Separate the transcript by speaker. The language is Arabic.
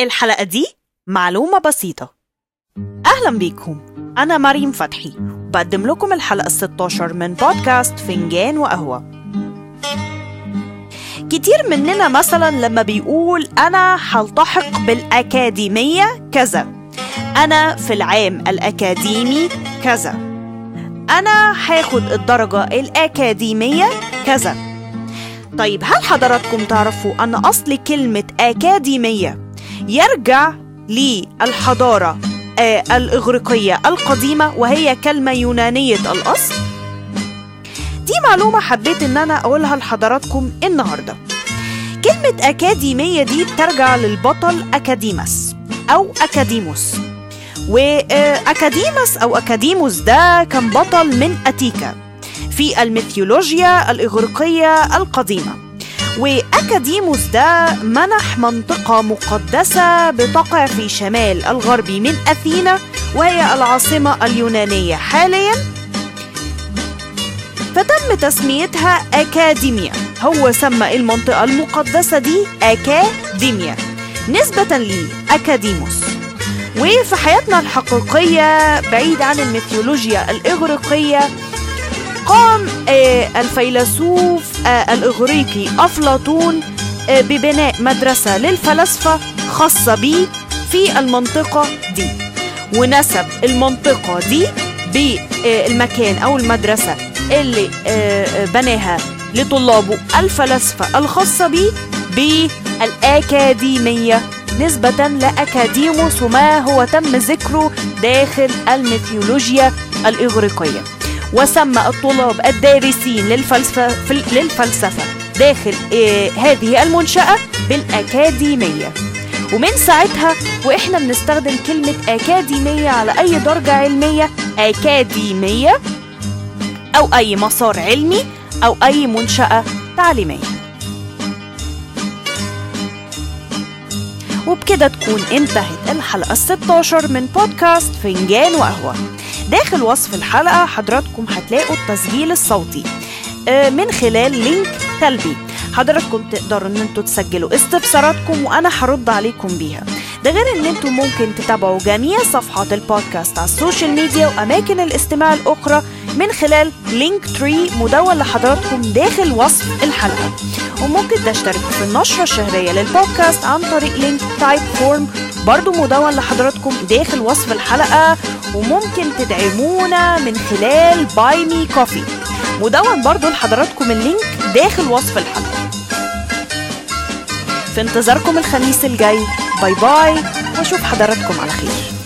Speaker 1: الحلقة دي معلومة بسيطة. أهلا بيكم. أنا مريم فتحي. بقدم لكم الحلقة 16 من بودكاست فنجان وقهوة. كتير مننا مثلا لما بيقول أنا هلتحق بالأكاديمية كذا. أنا في العام الأكاديمي كذا. أنا هاخد الدرجة الأكاديمية كذا. طيب هل حضراتكم تعرفوا أن أصل كلمة أكاديمية يرجع للحضارة آه، الإغريقية القديمة وهي كلمة يونانية الأصل. دي معلومة حبيت إن أنا أقولها لحضراتكم النهاردة. كلمة أكاديمية دي بترجع للبطل أكاديمس أو أكاديموس. وأكاديمس أو أكاديموس ده كان بطل من أتيكا في الميثولوجيا الإغريقية القديمة. وأكاديموس ده منح منطقة مقدسة بتقع في شمال الغربي من أثينا وهي العاصمة اليونانية حاليا. فتم تسميتها أكاديميا. هو سمى المنطقة المقدسة دي أكاديميا. نسبة لأكاديموس وفي حياتنا الحقيقية بعيد عن الميثولوجيا الإغريقية قام آه، الفيلسوف آه، الإغريقي أفلاطون آه، ببناء مدرسة للفلاسفة خاصة بيه في المنطقة دي. ونسب المنطقة دي بالمكان أو المدرسة اللي بناها لطلابه الفلاسفة الخاصة بيه بالأكاديمية نسبة لأكاديموس وما هو تم ذكره داخل الميثولوجيا الإغريقية. وسمى الطلاب الدارسين للفلسفة فل- للفلسفة داخل آه، هذه المنشأة بالأكاديمية. ومن ساعتها وإحنا بنستخدم كلمة أكاديمية على أي درجة علمية أكاديمية أو أي مسار علمي أو أي منشأة تعليمية. وبكده تكون انتهت الحلقة الستاشر من بودكاست فنجان وقهوة. داخل وصف الحلقة حضراتكم هتلاقوا التسجيل الصوتي آه، من خلال link Telbee. حضراتكم تقدروا إن أنتوا تسجلوا استفساراتكم وأنا هرد عليكم بيها. ده غير إن أنتوا ممكن تتابعوا جميع صفحات البودكاست على ال social media وأماكن الاستماع الأخرى من خلال Linktree مدون لحضراتكم داخل وصف الحلقة. وممكن تشتركوا في النشرة الشهرية للبودكاست عن طريق link Typeform برضو مدون لحضراتكم داخل وصف الحلقة وممكن تدعمونا من خلال Buy Me Coffee مدون برضو لحضراتكم ال link داخل وصف الحلقة. في انتظاركم الخميس الجاي. bye bye وأشوف حضراتكم على خير.